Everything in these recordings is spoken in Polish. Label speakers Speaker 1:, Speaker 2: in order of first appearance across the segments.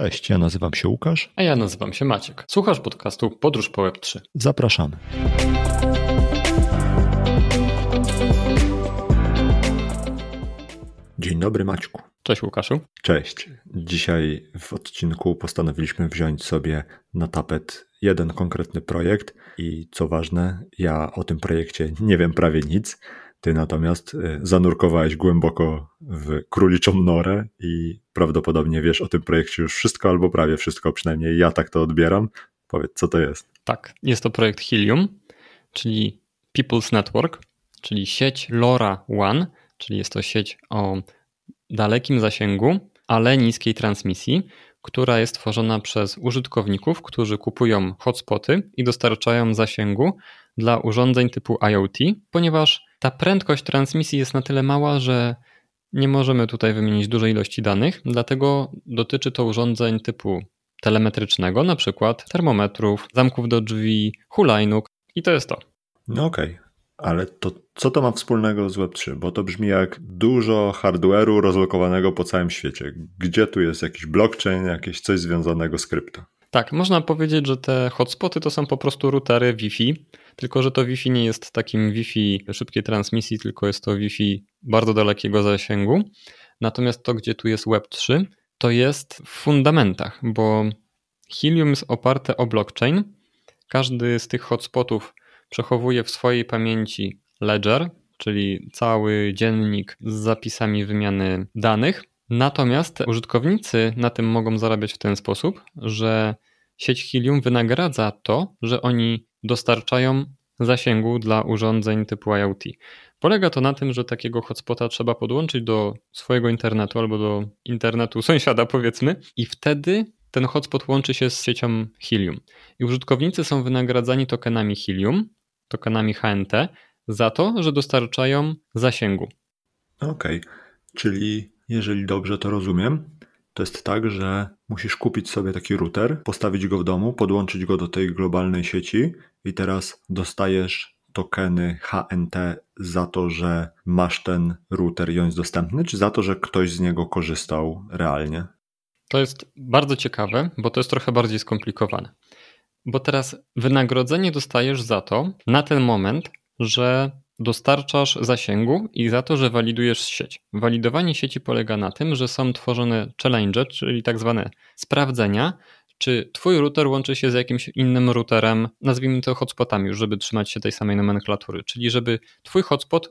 Speaker 1: Cześć, ja nazywam się Łukasz.
Speaker 2: A ja nazywam się Maciek. Słuchasz podcastu Podróż po Web3.
Speaker 1: Zapraszamy. Dzień dobry Maćku.
Speaker 2: Cześć Łukaszu.
Speaker 1: Cześć. Dzisiaj w odcinku postanowiliśmy wziąć sobie na tapet jeden konkretny projekt i co ważne, ja o tym projekcie nie wiem prawie nic. Ty natomiast y, zanurkowałeś głęboko w króliczą norę i prawdopodobnie wiesz o tym projekcie już wszystko albo prawie wszystko, przynajmniej ja tak to odbieram. Powiedz, co to jest?
Speaker 2: Tak, jest to projekt Helium, czyli People's Network, czyli sieć LoRa One, czyli jest to sieć o dalekim zasięgu, ale niskiej transmisji, która jest tworzona przez użytkowników, którzy kupują hotspoty i dostarczają zasięgu dla urządzeń typu IoT, ponieważ ta prędkość transmisji jest na tyle mała, że nie możemy tutaj wymienić dużej ilości danych, dlatego dotyczy to urządzeń typu telemetrycznego, na przykład termometrów, zamków do drzwi, hulajnóg i to jest to.
Speaker 1: No okej, okay. ale to co to ma wspólnego z Web3? Bo to brzmi jak dużo hardware'u rozlokowanego po całym świecie. Gdzie tu jest jakiś blockchain, jakieś coś związanego z krypto?
Speaker 2: Tak, można powiedzieć, że te hotspoty to są po prostu routery Wi-Fi, tylko że to Wi-Fi nie jest takim Wi-Fi szybkiej transmisji, tylko jest to Wi-Fi bardzo dalekiego zasięgu. Natomiast to, gdzie tu jest Web3, to jest w fundamentach, bo Helium jest oparte o blockchain. Każdy z tych hotspotów przechowuje w swojej pamięci ledger, czyli cały dziennik z zapisami wymiany danych. Natomiast użytkownicy na tym mogą zarabiać w ten sposób, że sieć Helium wynagradza to, że oni dostarczają zasięgu dla urządzeń typu IoT. Polega to na tym, że takiego hotspota trzeba podłączyć do swojego internetu albo do internetu sąsiada, powiedzmy, i wtedy ten hotspot łączy się z siecią Helium. I użytkownicy są wynagradzani tokenami Helium, tokenami HNT, za to, że dostarczają zasięgu.
Speaker 1: Okej, okay. czyli jeżeli dobrze to rozumiem, to jest tak, że musisz kupić sobie taki router, postawić go w domu, podłączyć go do tej globalnej sieci i teraz dostajesz tokeny HNT za to, że masz ten router i on jest dostępny, czy za to, że ktoś z niego korzystał realnie?
Speaker 2: To jest bardzo ciekawe, bo to jest trochę bardziej skomplikowane. Bo teraz wynagrodzenie dostajesz za to na ten moment, że dostarczasz zasięgu i za to, że walidujesz sieć. Walidowanie sieci polega na tym, że są tworzone challenge, czyli tak zwane sprawdzenia, czy twój router łączy się z jakimś innym routerem, nazwijmy to hotspotami, już żeby trzymać się tej samej nomenklatury, czyli żeby twój hotspot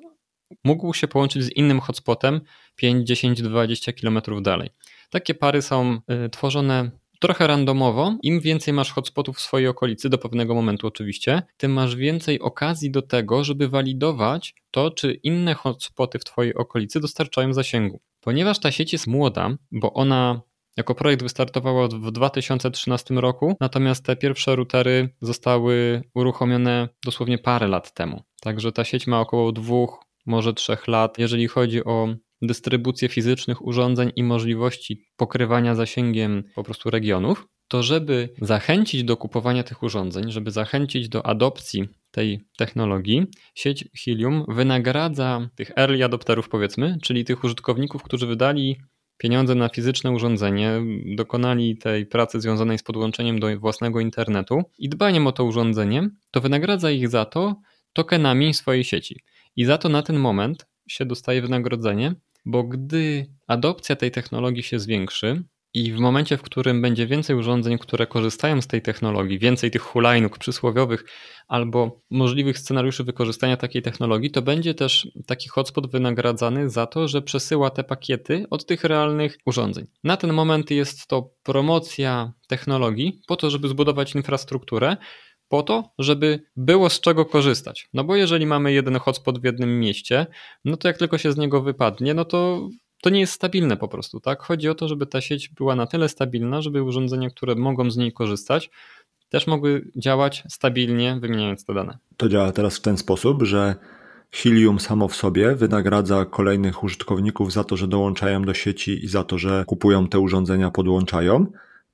Speaker 2: mógł się połączyć z innym hotspotem 5, 10, 20 km dalej. Takie pary są y, tworzone trochę randomowo. Im więcej masz hotspotów w swojej okolicy, do pewnego momentu oczywiście, tym masz więcej okazji do tego, żeby walidować to, czy inne hotspoty w twojej okolicy dostarczają zasięgu. Ponieważ ta sieć jest młoda, bo ona jako projekt wystartowała w 2013 roku, natomiast te pierwsze routery zostały uruchomione dosłownie parę lat temu. Także ta sieć ma około dwóch, może trzech lat. Jeżeli chodzi o dystrybucję fizycznych urządzeń i możliwości pokrywania zasięgiem po prostu regionów, to żeby zachęcić do kupowania tych urządzeń, żeby zachęcić do adopcji tej technologii, sieć Helium wynagradza tych early adopterów, powiedzmy, czyli tych użytkowników, którzy wydali pieniądze na fizyczne urządzenie, dokonali tej pracy związanej z podłączeniem do własnego internetu i dbaniem o to urządzenie, to wynagradza ich za to tokenami swojej sieci. I za to na ten moment się dostaje wynagrodzenie, bo gdy adopcja tej technologii się zwiększy i w momencie, w którym będzie więcej urządzeń, które korzystają z tej technologii, więcej tych hulajnóg przysłowiowych albo możliwych scenariuszy wykorzystania takiej technologii, to będzie też taki hotspot wynagradzany za to, że przesyła te pakiety od tych realnych urządzeń. Na ten moment jest to promocja technologii po to, żeby zbudować infrastrukturę, po to, żeby było z czego korzystać. No bo jeżeli mamy jeden hotspot w jednym mieście, no to jak tylko się z niego wypadnie, no to to nie jest stabilne po prostu, tak? Chodzi o to, żeby ta sieć była na tyle stabilna, żeby urządzenia, które mogą z niej korzystać, też mogły działać stabilnie, wymieniając te dane.
Speaker 1: To działa teraz w ten sposób, że Helium samo w sobie wynagradza kolejnych użytkowników za to, że dołączają do sieci i za to, że kupują te urządzenia, podłączają,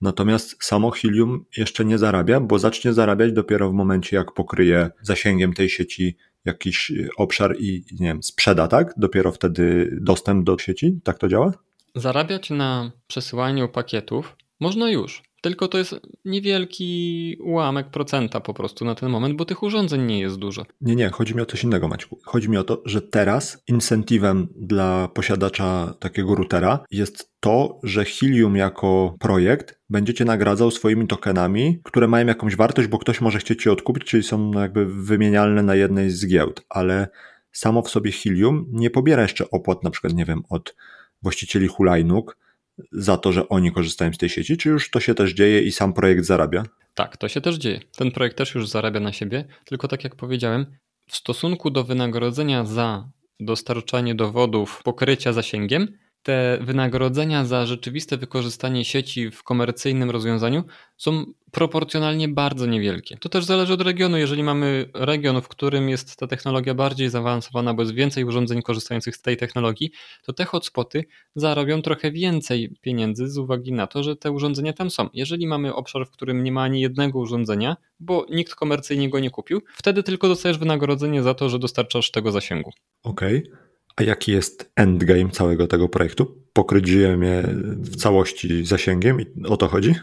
Speaker 1: Natomiast samo Helium jeszcze nie zarabia, bo zacznie zarabiać dopiero w momencie, jak pokryje zasięgiem tej sieci jakiś obszar i nie wiem, sprzeda, tak? Dopiero wtedy dostęp do sieci? Tak to działa?
Speaker 2: Zarabiać na przesyłaniu pakietów można już. Tylko to jest niewielki ułamek procenta po prostu na ten moment, bo tych urządzeń nie jest dużo.
Speaker 1: Nie, nie, chodzi mi o coś innego, Maćku. Chodzi mi o to, że teraz incentywem dla posiadacza takiego routera jest to, że Helium jako projekt będziecie nagradzał swoimi tokenami, które mają jakąś wartość, bo ktoś może chcieć je odkupić, czyli są jakby wymienialne na jednej z giełd, ale samo w sobie Helium nie pobiera jeszcze opłat, na przykład, nie wiem, od właścicieli hulajnóg, za to, że oni korzystają z tej sieci, czy już to się też dzieje i sam projekt zarabia?
Speaker 2: Tak, to się też dzieje. Ten projekt też już zarabia na siebie, tylko tak jak powiedziałem, w stosunku do wynagrodzenia za dostarczanie dowodów pokrycia zasięgiem, te wynagrodzenia za rzeczywiste wykorzystanie sieci w komercyjnym rozwiązaniu są proporcjonalnie bardzo niewielkie. To też zależy od regionu. Jeżeli mamy region, w którym jest ta technologia bardziej zaawansowana, bo jest więcej urządzeń korzystających z tej technologii, to te hotspoty zarobią trochę więcej pieniędzy z uwagi na to, że te urządzenia tam są. Jeżeli mamy obszar, w którym nie ma ani jednego urządzenia, bo nikt komercyjnie go nie kupił, wtedy tylko dostajesz wynagrodzenie za to, że dostarczasz tego zasięgu.
Speaker 1: Okej. Okay. A jaki jest endgame całego tego projektu? Pokryć Ziemię w całości zasięgiem i o to chodzi?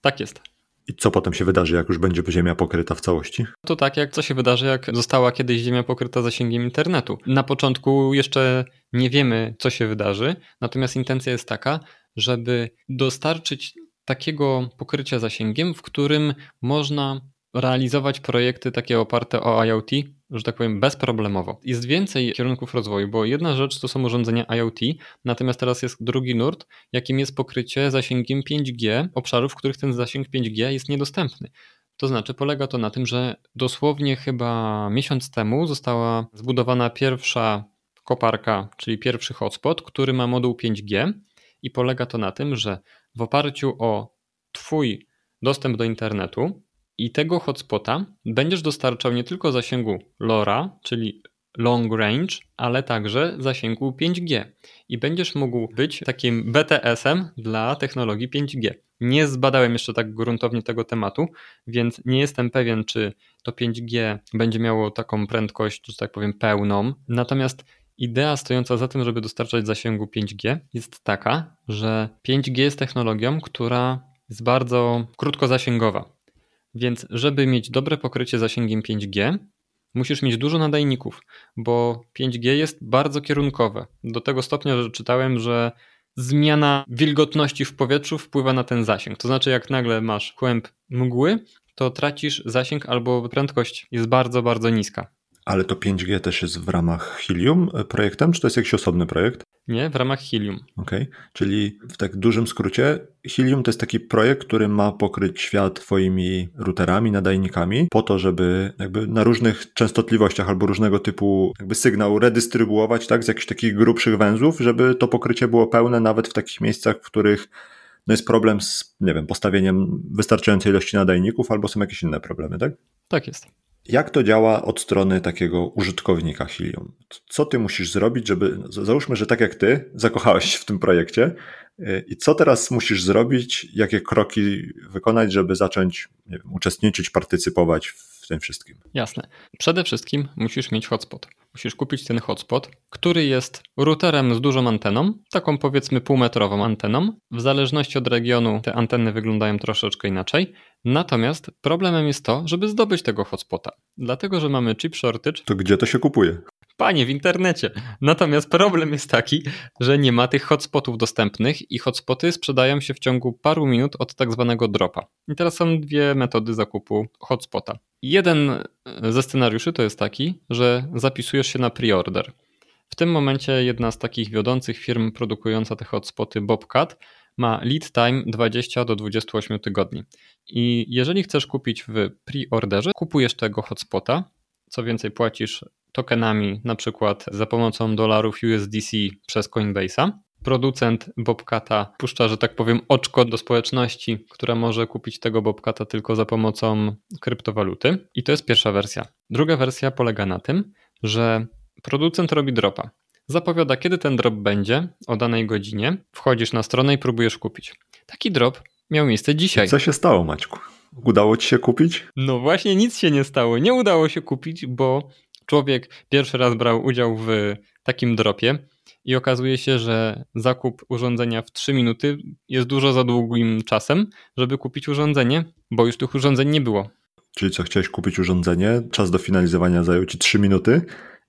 Speaker 2: Tak jest.
Speaker 1: I co potem się wydarzy, jak już będzie Ziemia pokryta w całości?
Speaker 2: To tak, jak co się wydarzy, jak została kiedyś Ziemia pokryta zasięgiem internetu. Na początku jeszcze nie wiemy, co się wydarzy, natomiast intencja jest taka, żeby dostarczyć takiego pokrycia zasięgiem, w którym można realizować projekty takie oparte o IoT, że tak powiem, bezproblemowo. Jest więcej kierunków rozwoju, bo jedna rzecz to są urządzenia IoT, natomiast teraz jest drugi nurt, jakim jest pokrycie zasięgiem 5G obszarów, w których ten zasięg 5G jest niedostępny. To znaczy, polega to na tym, że dosłownie chyba miesiąc temu została zbudowana pierwsza koparka, czyli pierwszy hotspot, który ma moduł 5G i polega to na tym, że w oparciu o Twój dostęp do internetu, i tego hotspota będziesz dostarczał nie tylko zasięgu LoRa, czyli long range, ale także zasięgu 5G. I będziesz mógł być takim BTS-em dla technologii 5G. Nie zbadałem jeszcze tak gruntownie tego tematu, więc nie jestem pewien, czy to 5G będzie miało taką prędkość, że tak powiem, pełną. Natomiast idea stojąca za tym, żeby dostarczać zasięgu 5G jest taka, że 5G jest technologią, która jest bardzo krótkozasięgowa. Więc żeby mieć dobre pokrycie zasięgiem 5G, musisz mieć dużo nadajników, bo 5G jest bardzo kierunkowe. Do tego stopnia, że czytałem, że zmiana wilgotności w powietrzu wpływa na ten zasięg. To znaczy, jak nagle masz kłęb mgły, to tracisz zasięg albo prędkość jest bardzo, bardzo niska.
Speaker 1: Ale to 5G też jest w ramach Helium projektem, czy to jest jakiś osobny projekt?
Speaker 2: Nie, w ramach Helium.
Speaker 1: Okej, okay. czyli w tak dużym skrócie, Helium to jest taki projekt, który ma pokryć świat twoimi routerami, nadajnikami, po to, żeby jakby na różnych częstotliwościach albo różnego typu jakby sygnał redystrybuować, tak, z jakichś takich grubszych węzłów, żeby to pokrycie było pełne nawet w takich miejscach, w których no jest problem z, nie wiem, postawieniem wystarczającej ilości nadajników albo są jakieś inne problemy, tak?
Speaker 2: Tak jest.
Speaker 1: Jak to działa od strony takiego użytkownika Helium? Co ty musisz zrobić, żeby, załóżmy, że tak jak ty zakochałeś się w tym projekcie y, i co teraz musisz zrobić, jakie kroki wykonać, żeby zacząć wiem, uczestniczyć, partycypować w tym wszystkim?
Speaker 2: Jasne. Przede wszystkim musisz mieć hotspot. Musisz kupić ten hotspot, który jest routerem z dużą anteną, taką powiedzmy półmetrową anteną. W zależności od regionu te anteny wyglądają troszeczkę inaczej. Natomiast problemem jest to, żeby zdobyć tego hotspota. Dlatego, że mamy chip shortage.
Speaker 1: To gdzie to się kupuje?
Speaker 2: Panie, w internecie. Natomiast problem jest taki, że nie ma tych hotspotów dostępnych i hotspoty sprzedają się w ciągu paru minut od tak zwanego dropa. I teraz są dwie metody zakupu hotspota. Jeden ze scenariuszy to jest taki, że zapisujesz się na preorder. W tym momencie jedna z takich wiodących firm produkująca te hotspoty, Bobcat, ma lead time 20 do 28 tygodni. I jeżeli chcesz kupić w preorderze, kupujesz tego hotspota, co więcej płacisz tokenami, na przykład za pomocą dolarów USDC przez Coinbase'a. Producent Bobcata puszcza, że tak powiem, oczko do społeczności, która może kupić tego Bobcata tylko za pomocą kryptowaluty. I to jest pierwsza wersja. Druga wersja polega na tym, że producent robi dropa. Zapowiada, kiedy ten drop będzie o danej godzinie. Wchodzisz na stronę i próbujesz kupić. Taki drop miał miejsce dzisiaj.
Speaker 1: Co się stało, Maćku? Udało ci się kupić?
Speaker 2: No właśnie nic się nie stało. Nie udało się kupić, bo człowiek pierwszy raz brał udział w takim dropie. i okazuje się, że zakup urządzenia w 3 minuty jest dużo za długim czasem, żeby kupić urządzenie, bo już tych urządzeń nie było.
Speaker 1: Czyli co, chciałeś kupić urządzenie, czas do finalizowania zajął ci 3 minuty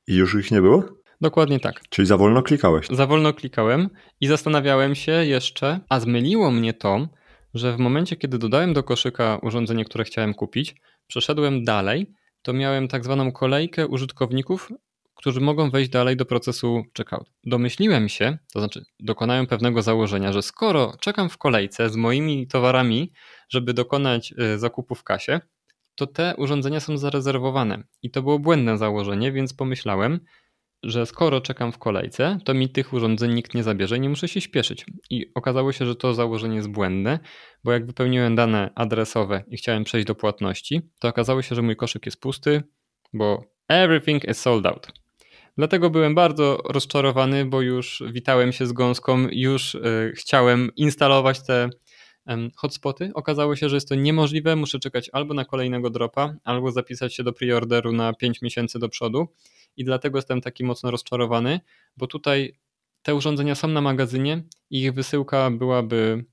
Speaker 1: i już ich nie było?
Speaker 2: Dokładnie tak.
Speaker 1: Czyli za wolno klikałeś?
Speaker 2: Za wolno klikałem i zastanawiałem się jeszcze, a zmyliło mnie to, że w momencie, kiedy dodałem do koszyka urządzenie, które chciałem kupić, przeszedłem dalej, to miałem tak zwaną kolejkę użytkowników, którzy mogą wejść dalej do procesu checkout. Domyśliłem się, to znaczy dokonałem pewnego założenia, że skoro czekam w kolejce z moimi towarami, żeby dokonać y, zakupu w kasie, to te urządzenia są zarezerwowane. I to było błędne założenie, więc pomyślałem, że skoro czekam w kolejce, to mi tych urządzeń nikt nie zabierze i nie muszę się śpieszyć. I okazało się, że to założenie jest błędne, bo jak wypełniłem dane adresowe i chciałem przejść do płatności, to okazało się, że mój koszyk jest pusty, bo everything is sold out. Dlatego byłem bardzo rozczarowany, bo już witałem się z gąską, już y, chciałem instalować te hotspoty. Okazało się, że jest to niemożliwe. Muszę czekać albo na kolejnego dropa, albo zapisać się do preorderu na 5 miesięcy do przodu. I dlatego jestem taki mocno rozczarowany, bo tutaj te urządzenia są na magazynie i ich wysyłka byłaby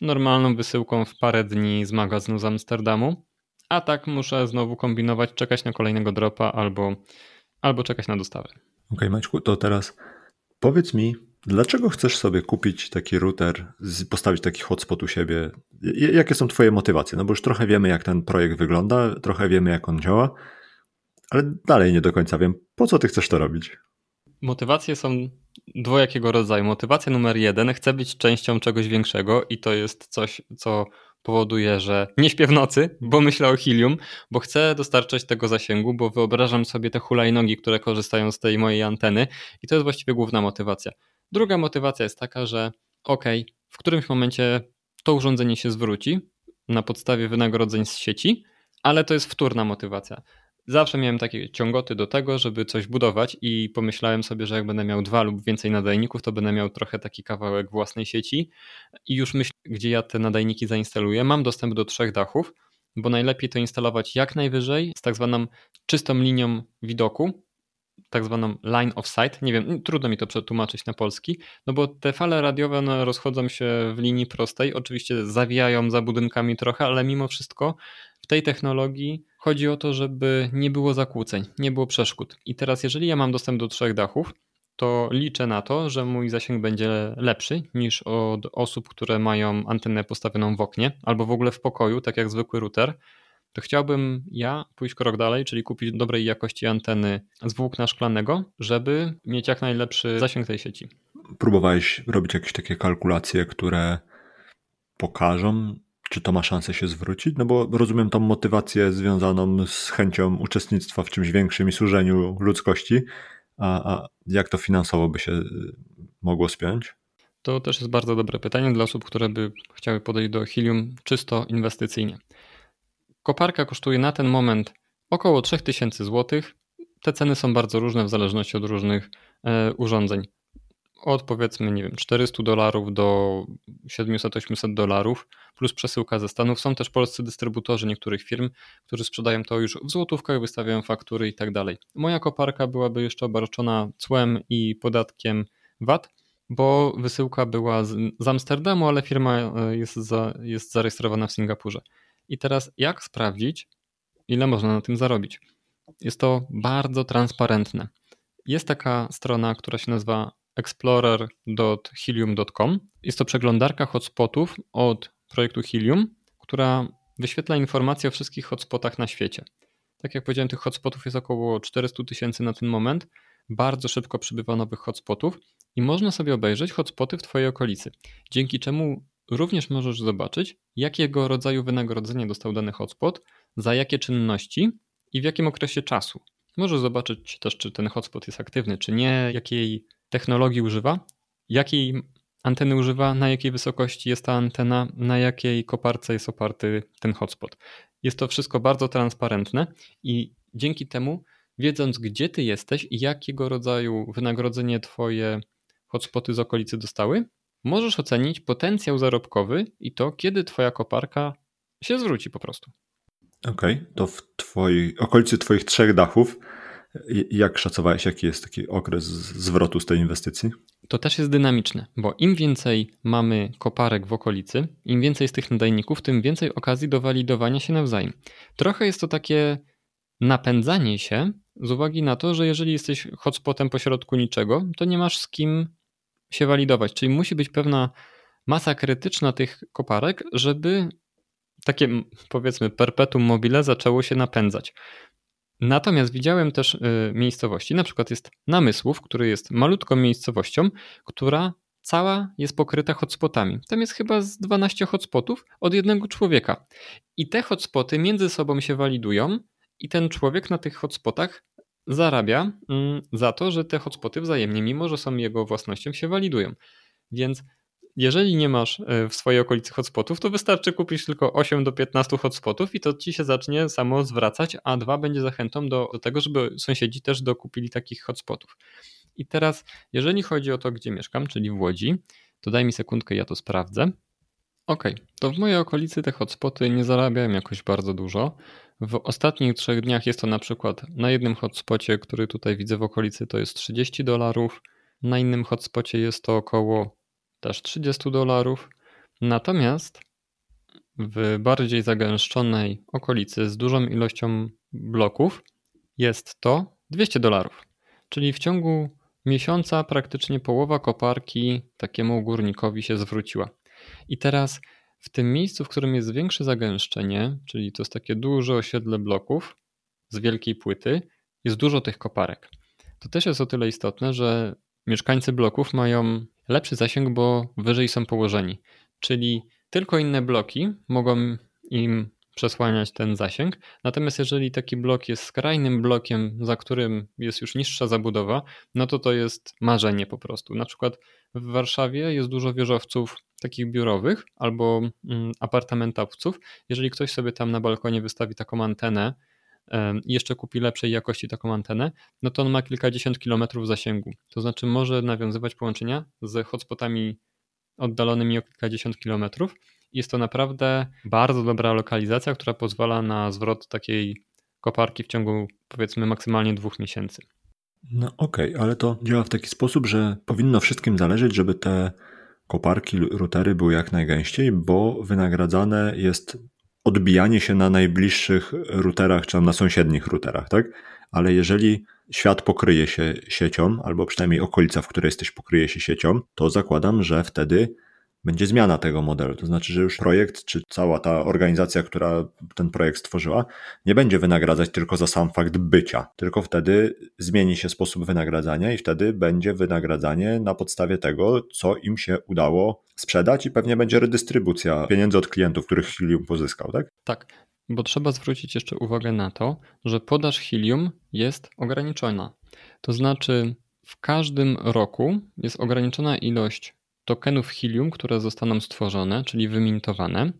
Speaker 2: normalną wysyłką w parę dni z magazynu z Amsterdamu. A tak muszę znowu kombinować, czekać na kolejnego dropa albo, albo czekać na dostawę. Okej,
Speaker 1: okay, Maćku, to teraz powiedz mi, Dlaczego chcesz sobie kupić taki router, postawić taki hotspot u siebie? Jakie są Twoje motywacje? No bo już trochę wiemy, jak ten projekt wygląda, trochę wiemy, jak on działa, ale dalej nie do końca wiem, po co Ty chcesz to robić?
Speaker 2: Motywacje są dwojakiego rodzaju. Motywacja numer jeden, chcę być częścią czegoś większego i to jest coś, co powoduje, że nie śpię w nocy, bo myślę o helium, bo chcę dostarczać tego zasięgu, bo wyobrażam sobie te hulajnogi, które korzystają z tej mojej anteny i to jest właściwie główna motywacja. Druga motywacja jest taka, że ok, w którymś momencie to urządzenie się zwróci na podstawie wynagrodzeń z sieci, ale to jest wtórna motywacja. Zawsze miałem takie ciągoty do tego, żeby coś budować i pomyślałem sobie, że jak będę miał dwa lub więcej nadajników, to będę miał trochę taki kawałek własnej sieci i już myślę, gdzie ja te nadajniki zainstaluję. Mam dostęp do trzech dachów, bo najlepiej to instalować jak najwyżej z tak zwaną czystą linią widoku, tak zwaną line of sight. Nie wiem, trudno mi to przetłumaczyć na polski, no bo te fale radiowe one rozchodzą się w linii prostej, oczywiście zawijają za budynkami trochę, ale mimo wszystko w tej technologii chodzi o to, żeby nie było zakłóceń, nie było przeszkód. I teraz jeżeli ja mam dostęp do trzech dachów, to liczę na to, że mój zasięg będzie lepszy niż od osób, które mają antenę postawioną w oknie albo w ogóle w pokoju, tak jak zwykły router to chciałbym ja pójść krok dalej, czyli kupić dobrej jakości anteny z włókna szklanego, żeby mieć jak najlepszy zasięg tej sieci.
Speaker 1: Próbowałeś robić jakieś takie kalkulacje, które pokażą, czy to ma szansę się zwrócić? No bo rozumiem tą motywację związaną z chęcią uczestnictwa w czymś większym i służeniu ludzkości, a, a jak to finansowo by się y, mogło spiąć?
Speaker 2: To też jest bardzo dobre pytanie dla osób, które by chciały podejść do Helium czysto inwestycyjnie. Koparka kosztuje na ten moment około 3000 zł. Te ceny są bardzo różne w zależności od różnych e, urządzeń. Od powiedzmy, nie wiem, 400 dolarów do 700-800 dolarów, plus przesyłka ze Stanów. Są też polscy dystrybutorzy niektórych firm, którzy sprzedają to już w złotówkach, wystawiają faktury i tak dalej. Moja koparka byłaby jeszcze obarczona cłem i podatkiem VAT, bo wysyłka była z, z Amsterdamu, ale firma e, jest, za, jest zarejestrowana w Singapurze. I teraz jak sprawdzić, ile można na tym zarobić? Jest to bardzo transparentne. Jest taka strona, która się nazywa explorer.helium.com. Jest to przeglądarka hotspotów od projektu Helium, która wyświetla informacje o wszystkich hotspotach na świecie. Tak jak powiedziałem, tych hotspotów jest około 400 tysięcy na ten moment. Bardzo szybko przybywa nowych hotspotów i można sobie obejrzeć hotspoty w Twojej okolicy, dzięki czemu Również możesz zobaczyć, jakiego rodzaju wynagrodzenie dostał dany hotspot, za jakie czynności i w jakim okresie czasu. Możesz zobaczyć też, czy ten hotspot jest aktywny, czy nie, jakiej technologii używa, jakiej anteny używa, na jakiej wysokości jest ta antena, na jakiej koparce jest oparty ten hotspot. Jest to wszystko bardzo transparentne i dzięki temu, wiedząc gdzie ty jesteś i jakiego rodzaju wynagrodzenie twoje hotspoty z okolicy dostały, możesz ocenić potencjał zarobkowy i to, kiedy twoja koparka się zwróci po prostu.
Speaker 1: Okej, okay, to w twojej okolicy twoich trzech dachów jak szacowałeś, jaki jest taki okres zwrotu z tej inwestycji?
Speaker 2: to też jest dynamiczne, bo im więcej mamy koparek w okolicy, im więcej z tych nadajników, tym więcej okazji do walidowania się nawzajem. Trochę jest to takie napędzanie się z uwagi na to, że jeżeli jesteś hotspotem pośrodku niczego, to nie masz z kim się walidować, czyli musi być pewna masa krytyczna tych koparek, żeby takie powiedzmy perpetuum mobile zaczęło się napędzać. Natomiast widziałem też y, miejscowości, na przykład jest Namysłów, który jest malutką miejscowością, która cała jest pokryta hotspotami. Tam jest chyba z 12 hotspotów od jednego człowieka. I te hotspoty między sobą się walidują i ten człowiek na tych hotspotach zarabia mm, za to, że te hotspoty wzajemnie, mimo że są jego własnością, się walidują. Więc jeżeli nie masz e, w swojej okolicy hotspotów, to wystarczy kupić tylko 8 do 15 hotspotów i to ci się zacznie samo zwracać, a dwa będzie zachętą do, do tego, żeby sąsiedzi też dokupili takich hotspotów. I teraz, jeżeli chodzi o to, gdzie mieszkam, czyli w Łodzi, to daj mi sekundkę, ja to sprawdzę. Ok, to w mojej okolicy te hotspoty nie zarabiają jakoś bardzo dużo. W ostatnich trzech dniach jest to na przykład na jednym hotspocie, który tutaj widzę w okolicy, to jest 30 dolarów. Na innym hotspocie jest to około też 30 dolarów. Natomiast w bardziej zagęszczonej okolicy z dużą ilością bloków jest to 200 dolarów. Czyli w ciągu miesiąca praktycznie połowa koparki takiemu górnikowi się zwróciła. I teraz w tym miejscu, w którym jest większe zagęszczenie, czyli to jest takie duże osiedle bloków z wielkiej płyty, jest dużo tych koparek. To też jest o tyle istotne, że mieszkańcy bloków mają lepszy zasięg, bo wyżej są położeni. Czyli tylko inne bloki mogą im przesłaniać ten zasięg. Natomiast jeżeli taki blok jest skrajnym blokiem, za którym jest już niższa zabudowa, no to to jest marzenie po prostu. Na przykład w Warszawie jest dużo wieżowców takich biurowych albo mm, apartamentowców. Jeżeli ktoś sobie tam na balkonie wystawi taką antenę, i jeszcze kupi lepszej jakości taką antenę, no to on ma kilkadziesiąt kilometrów zasięgu. To znaczy może nawiązywać połączenia z hotspotami oddalonymi o kilkadziesiąt kilometrów. Jest to naprawdę bardzo dobra lokalizacja, która pozwala na zwrot takiej koparki w ciągu powiedzmy maksymalnie dwóch miesięcy.
Speaker 1: No okej, okay, ale to działa w taki sposób, że powinno wszystkim zależeć, żeby te koparki, routery były jak najgęściej, bo wynagradzane jest odbijanie się na najbliższych routerach, czy na sąsiednich routerach, tak? Ale jeżeli świat pokryje się siecią, albo przynajmniej okolica, w której jesteś pokryje się siecią, to zakładam, że wtedy będzie zmiana tego modelu. To znaczy, że już projekt, czy cała ta organizacja, która ten projekt stworzyła, nie będzie wynagradzać tylko za sam fakt bycia, tylko wtedy zmieni się sposób wynagradzania i wtedy będzie wynagradzanie na podstawie tego, co im się udało sprzedać i pewnie będzie redystrybucja pieniędzy od klientów, których Helium pozyskał, tak?
Speaker 2: Tak. Bo trzeba zwrócić jeszcze uwagę na to, że podaż helium jest ograniczona. To znaczy, w każdym roku jest ograniczona ilość tokenów helium, które zostaną stworzone, czyli wymintowane.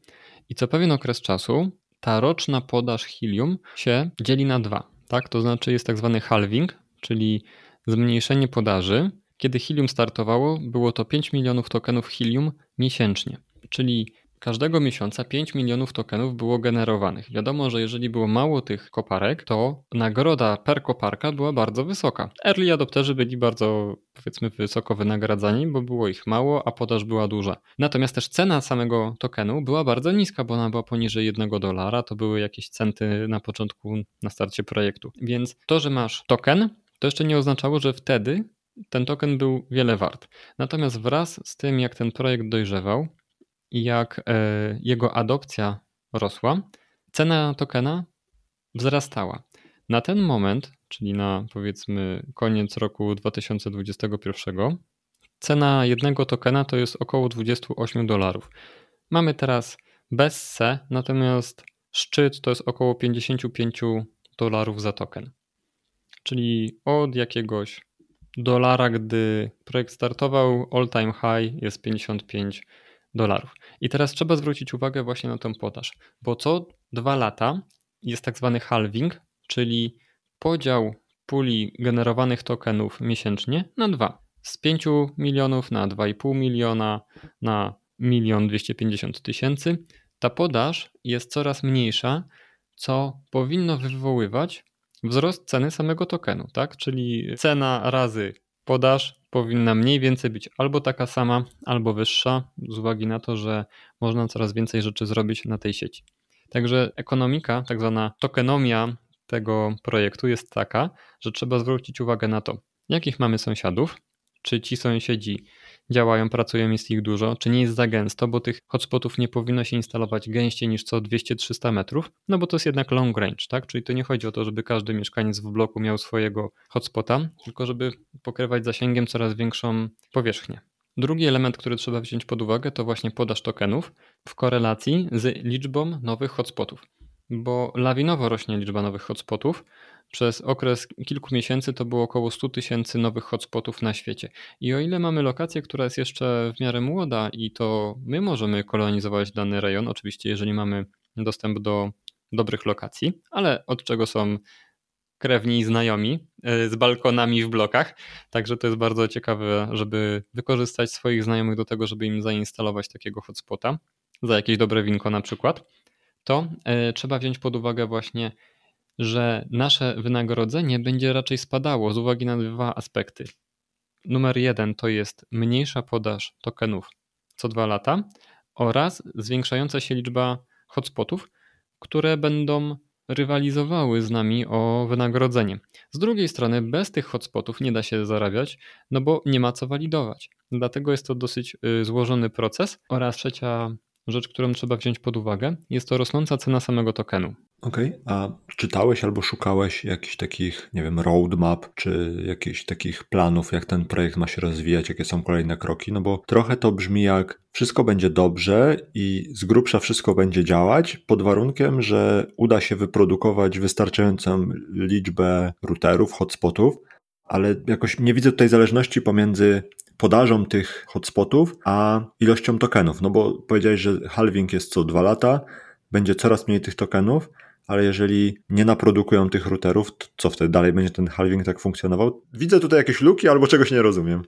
Speaker 2: I co pewien okres czasu ta roczna podaż helium się dzieli na dwa. Tak? To znaczy jest tak zwany halving, czyli zmniejszenie podaży. Kiedy helium startowało, było to 5 milionów tokenów helium miesięcznie. Czyli Każdego miesiąca 5 milionów tokenów było generowanych. Wiadomo, że jeżeli było mało tych koparek, to nagroda per koparka była bardzo wysoka. Early adopterzy byli bardzo, powiedzmy, wysoko wynagradzani, bo było ich mało, a podaż była duża. Natomiast też cena samego tokenu była bardzo niska, bo ona była poniżej 1 dolara, to były jakieś centy na początku, na starcie projektu. Więc to, że masz token, to jeszcze nie oznaczało, że wtedy ten token był wiele wart. Natomiast wraz z tym, jak ten projekt dojrzewał, i jak e, jego adopcja rosła, cena tokena wzrastała. Na ten moment, czyli na powiedzmy koniec roku 2021, cena jednego tokena to jest około 28 dolarów. Mamy teraz bez C, natomiast szczyt to jest około 55 dolarów za token. Czyli od jakiegoś dolara, gdy projekt startował, all time high jest 55 dolarów. I teraz trzeba zwrócić uwagę właśnie na tę podaż, bo co dwa lata jest tak zwany halving, czyli podział puli generowanych tokenów miesięcznie na dwa. Z 5 milionów na 2,5 miliona na 1 250 tysięcy. Ta podaż jest coraz mniejsza, co powinno wywoływać wzrost ceny samego tokenu, tak? Czyli cena razy podaż powinna mniej więcej być albo taka sama, albo wyższa, z uwagi na to, że można coraz więcej rzeczy zrobić na tej sieci. Także ekonomika, tak zwana tokenomia tego projektu jest taka, że trzeba zwrócić uwagę na to, jakich mamy sąsiadów, czy ci sąsiedzi działają, pracują, jest ich dużo, czy nie jest za gęsto, bo tych hotspotów nie powinno się instalować gęściej niż co 200-300 metrów, no bo to jest jednak long range, tak? Czyli to nie chodzi o to, żeby każdy mieszkaniec w bloku miał swojego hotspota, tylko żeby pokrywać zasięgiem coraz większą powierzchnię. Drugi element, który trzeba wziąć pod uwagę, to właśnie podaż tokenów w korelacji z liczbą nowych hotspotów, bo lawinowo rośnie liczba nowych hotspotów, przez okres kilku miesięcy to było około 100 tysięcy nowych hotspotów na świecie. I o ile mamy lokację, która jest jeszcze w miarę młoda i to my możemy kolonizować dany rejon, oczywiście jeżeli mamy dostęp do dobrych lokacji, ale od czego są krewni i znajomi e, z balkonami w blokach. Także to jest bardzo ciekawe, żeby wykorzystać swoich znajomych do tego, żeby im zainstalować takiego hotspota za jakieś dobre winko na przykład. To e, trzeba wziąć pod uwagę właśnie że nasze wynagrodzenie będzie raczej spadało z uwagi na dwa aspekty. Numer jeden to jest mniejsza podaż tokenów co dwa lata oraz zwiększająca się liczba hotspotów, które będą rywalizowały z nami o wynagrodzenie. Z drugiej strony, bez tych hotspotów nie da się zarabiać, no bo nie ma co walidować. Dlatego jest to dosyć y, złożony proces. Oraz trzecia rzecz, którą trzeba wziąć pod uwagę, jest to rosnąca cena samego tokenu.
Speaker 1: Okej, okay. a czytałeś albo szukałeś jakichś takich, nie wiem, roadmap, czy jakichś takich planów, jak ten projekt ma się rozwijać, jakie są kolejne kroki? No bo trochę to brzmi jak wszystko będzie dobrze i z grubsza wszystko będzie działać, pod warunkiem, że uda się wyprodukować wystarczającą liczbę routerów, hotspotów, ale jakoś nie widzę tutaj zależności pomiędzy podażą tych hotspotów, a ilością tokenów. No bo powiedziałeś, że halving jest co dwa lata, będzie coraz mniej tych tokenów, ale jeżeli nie naprodukują tych routerów, to co wtedy dalej będzie ten halving tak funkcjonował? Widzę tutaj jakieś luki albo czegoś nie rozumiem.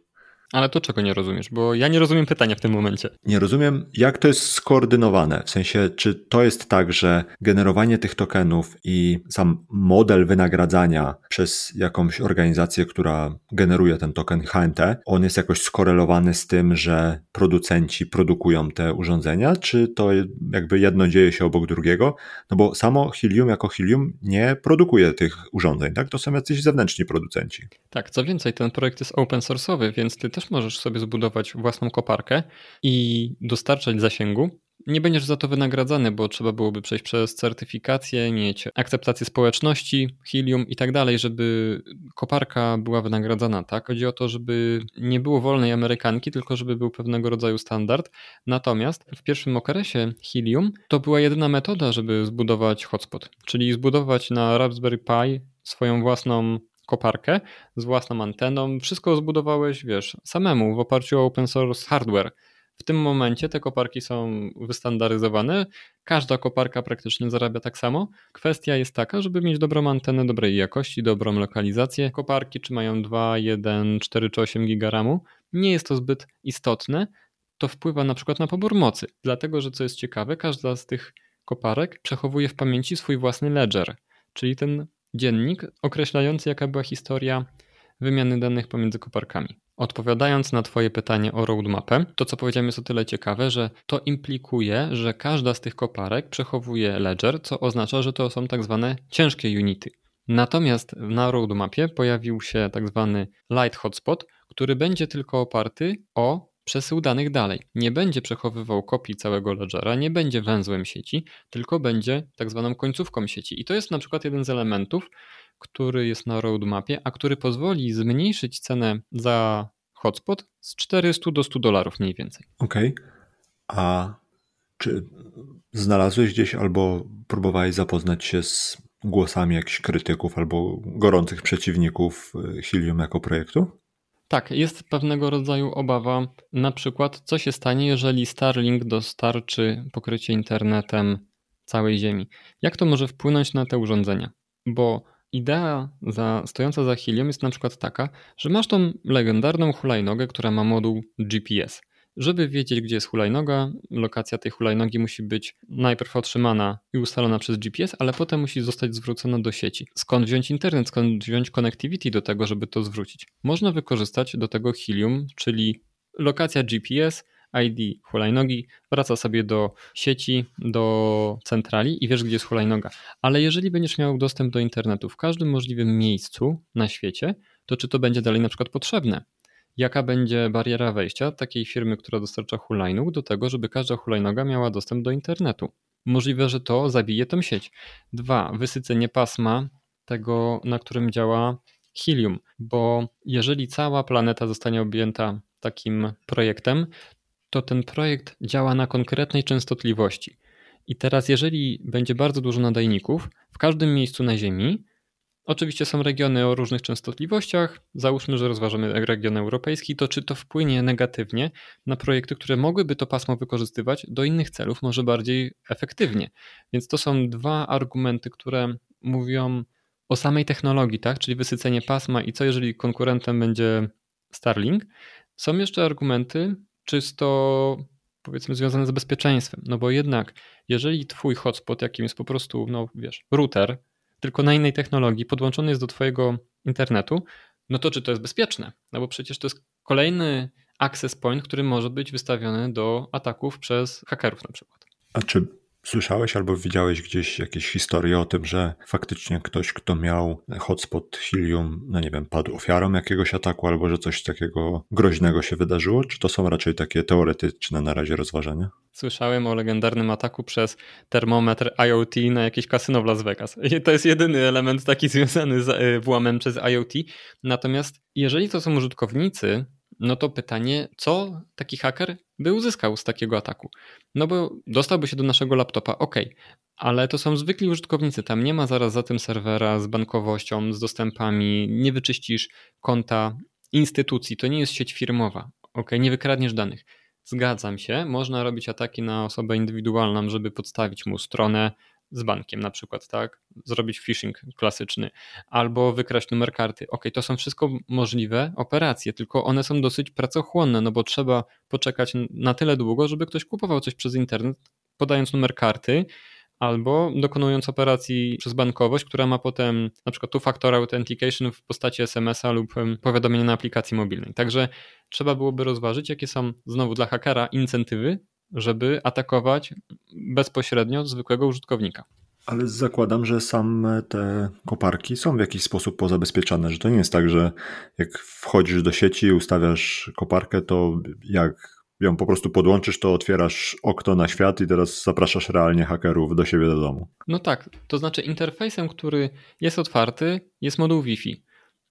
Speaker 2: Ale to czego nie rozumiesz? Bo ja nie rozumiem pytania w tym momencie.
Speaker 1: Nie rozumiem, jak to jest skoordynowane. W sensie, czy to jest tak, że generowanie tych tokenów i sam model wynagradzania przez jakąś organizację, która generuje ten token HNT, on jest jakoś skorelowany z tym, że producenci produkują te urządzenia, czy to jakby jedno dzieje się obok drugiego? No bo samo Helium jako Helium nie produkuje tych urządzeń, tak? To są jacyś zewnętrzni producenci.
Speaker 2: Tak, co więcej, ten projekt jest open source'owy, więc ty też też możesz sobie zbudować własną koparkę i dostarczać zasięgu. Nie będziesz za to wynagradzany, bo trzeba byłoby przejść przez certyfikację, mieć akceptację społeczności, helium i tak dalej, żeby koparka była wynagradzana. Tak? Chodzi o to, żeby nie było wolnej amerykanki, tylko żeby był pewnego rodzaju standard. Natomiast w pierwszym okresie helium to była jedyna metoda, żeby zbudować hotspot, czyli zbudować na Raspberry Pi swoją własną koparkę z własną anteną. Wszystko zbudowałeś, wiesz, samemu w oparciu o open source hardware. W tym momencie te koparki są wystandaryzowane. Każda koparka praktycznie zarabia tak samo. Kwestia jest taka, żeby mieć dobrą antenę dobrej jakości, dobrą lokalizację. Koparki czy mają 2, 1, 4 czy 8 GB nie jest to zbyt istotne. To wpływa na przykład na pobór mocy. Dlatego, że co jest ciekawe, każda z tych koparek przechowuje w pamięci swój własny ledger, czyli ten dziennik określający, jaka była historia wymiany danych pomiędzy koparkami. Odpowiadając na Twoje pytanie o roadmapę, to co powiedziałem jest o tyle ciekawe, że to implikuje, że każda z tych koparek przechowuje ledger, co oznacza, że to są tak zwane ciężkie unity. Natomiast na roadmapie pojawił się tak zwany light hotspot, który będzie tylko oparty o przesył danych dalej. Nie będzie przechowywał kopii całego ledgera, nie będzie węzłem sieci, tylko będzie tak zwaną końcówką sieci. I to jest na przykład jeden z elementów, który jest na roadmapie, a który pozwoli zmniejszyć cenę za hotspot z 400 do 100 dolarów mniej więcej.
Speaker 1: Okej. Okay. A czy znalazłeś gdzieś albo próbowałeś zapoznać się z głosami jakichś krytyków albo gorących przeciwników y, Helium jako projektu?
Speaker 2: Tak, jest pewnego rodzaju obawa, na przykład co się stanie, jeżeli Starlink dostarczy pokrycie internetem całej Ziemi. Jak to może wpłynąć na te urządzenia? Bo idea za, stojąca za Helium jest na przykład taka, że masz tą legendarną hulajnogę, która ma moduł GPS. Żeby wiedzieć, gdzie jest hulajnoga, lokacja tej hulajnogi musi być najpierw otrzymana i ustalona przez GPS, ale potem musi zostać zwrócona do sieci. Skąd wziąć internet, skąd wziąć connectivity do tego, żeby to zwrócić? Można wykorzystać do tego Helium, czyli lokacja GPS, ID hulajnogi, wraca sobie do sieci, do centrali i wiesz, gdzie jest hulajnoga. Ale jeżeli będziesz miał dostęp do internetu w każdym możliwym miejscu na świecie, to czy to będzie dalej na przykład potrzebne? Jaka będzie bariera wejścia takiej firmy, która dostarcza hulajnóg do tego, żeby każda hulajnoga miała dostęp do internetu? Możliwe, że to zabije tę sieć. Dwa, wysycenie pasma tego, na którym działa helium, bo jeżeli cała planeta zostanie objęta takim projektem, to ten projekt działa na konkretnej częstotliwości. I teraz, jeżeli będzie bardzo dużo nadajników w każdym miejscu na Ziemi, oczywiście są regiony o różnych częstotliwościach, załóżmy, że rozważamy region europejski, to czy to wpłynie negatywnie na projekty, które mogłyby to pasmo wykorzystywać do innych celów, może bardziej efektywnie. Więc to są dwa argumenty, które mówią o samej technologii, tak? czyli wysycenie pasma i co jeżeli konkurentem będzie Starlink. Są jeszcze argumenty czysto powiedzmy związane z bezpieczeństwem. No bo jednak, jeżeli twój hotspot, jakim jest po prostu, no wiesz, router, tylko na innej technologii, podłączony jest do twojego internetu, no to czy to jest bezpieczne? No bo przecież to jest kolejny access point, który może być wystawiony do ataków przez hakerów na przykład.
Speaker 1: A czy Słyszałeś albo widziałeś gdzieś jakieś historie o tym, że faktycznie ktoś, kto miał hotspot Helium, no nie wiem, padł ofiarą jakiegoś ataku, albo że coś takiego groźnego się wydarzyło? Czy to są raczej takie teoretyczne na razie rozważania?
Speaker 2: Słyszałem o legendarnym ataku przez termometr IoT na jakieś kasyno w Las Vegas. I to jest jedyny element taki związany z e, włamem przez IoT. Natomiast jeżeli to są użytkownicy, no to pytanie, co taki haker by uzyskał z takiego ataku? No bo dostałby się do naszego laptopa, ok, ale to są zwykli użytkownicy, tam nie ma zaraz za tym serwera z bankowością, z dostępami, nie wyczyścisz konta instytucji, to nie jest sieć firmowa, ok, nie wykradniesz danych. Zgadzam się, można robić ataki na osobę indywidualną, żeby podstawić mu stronę, z bankiem na przykład, tak? Zrobić phishing klasyczny albo wykraść numer karty. Ok, to są wszystko możliwe operacje, tylko one są dosyć pracochłonne, no bo trzeba poczekać na tyle długo, żeby ktoś kupował coś przez internet, podając numer karty, albo dokonując operacji przez bankowość, która ma potem na przykład two-factor authentication w postaci SMS-a lub powiadomienia na aplikacji mobilnej. Także trzeba byłoby rozważyć, jakie są znowu dla hakera incentywy żeby atakować bezpośrednio zwykłego użytkownika.
Speaker 1: Ale zakładam, że same te koparki są w jakiś sposób pozabezpieczane, że to nie jest tak, że jak wchodzisz do sieci i ustawiasz koparkę, to jak ją po prostu podłączysz, to otwierasz okno na świat i teraz zapraszasz realnie hakerów do siebie do domu.
Speaker 2: No tak, to znaczy interfejsem, który jest otwarty, jest moduł Wi-Fi.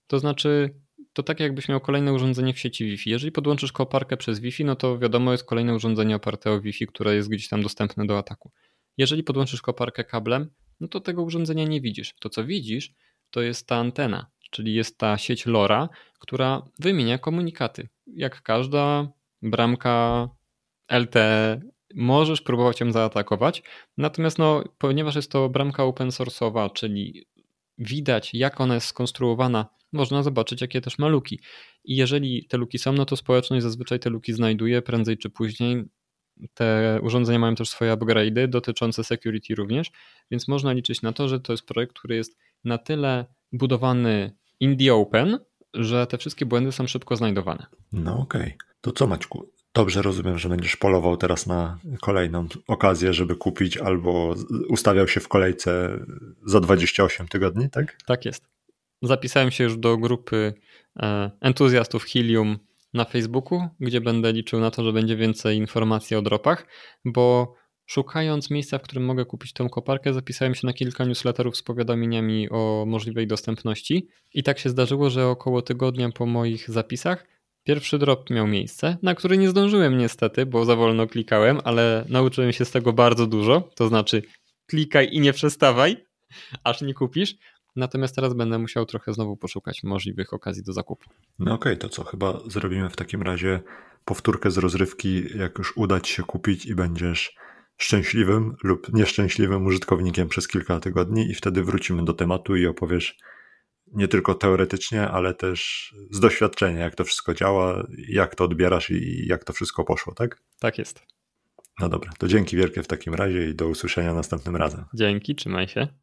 Speaker 2: To znaczy to tak jakbyś miał kolejne urządzenie w sieci Wi-Fi. Jeżeli podłączysz koparkę przez Wi-Fi, no to wiadomo jest kolejne urządzenie oparte o Wi-Fi, które jest gdzieś tam dostępne do ataku. Jeżeli podłączysz koparkę kablem, no to tego urządzenia nie widzisz. To co widzisz, to jest ta antena, czyli jest ta sieć LoRa, która wymienia komunikaty. Jak każda bramka LTE możesz próbować ją zaatakować. Natomiast no, ponieważ jest to bramka open source'owa, czyli widać jak ona jest skonstruowana można zobaczyć, jakie też ma luki. I jeżeli te luki są, no to społeczność zazwyczaj te luki znajduje prędzej czy później. Te urządzenia mają też swoje upgrade'y dotyczące security również, więc można liczyć na to, że to jest projekt, który jest na tyle budowany in the open, że te wszystkie błędy są szybko znajdowane.
Speaker 1: No okej. Okay. To co Maćku? Dobrze rozumiem, że będziesz polował teraz na kolejną okazję, żeby kupić albo ustawiał się w kolejce za 28 tygodni, tak?
Speaker 2: Tak jest. Zapisałem się już do grupy e, entuzjastów Helium na Facebooku, gdzie będę liczył na to, że będzie więcej informacji o dropach, bo szukając miejsca, w którym mogę kupić tą koparkę, zapisałem się na kilka newsletterów z powiadomieniami o możliwej dostępności i tak się zdarzyło, że około tygodnia po moich zapisach pierwszy drop miał miejsce, na który nie zdążyłem niestety, bo za wolno klikałem, ale nauczyłem się z tego bardzo dużo, to znaczy klikaj i nie przestawaj, aż nie kupisz. Natomiast teraz będę musiał trochę znowu poszukać możliwych okazji do zakupu.
Speaker 1: No okej, okay, to co? Chyba zrobimy w takim razie powtórkę z rozrywki, jak już uda ci się kupić i będziesz szczęśliwym lub nieszczęśliwym użytkownikiem przez kilka tygodni i wtedy wrócimy do tematu i opowiesz nie tylko teoretycznie, ale też z doświadczenia, jak to wszystko działa, jak to odbierasz i jak to wszystko poszło, tak?
Speaker 2: Tak jest.
Speaker 1: No dobra, to dzięki wielkie w takim razie i do usłyszenia następnym razem.
Speaker 2: Dzięki, trzymaj się.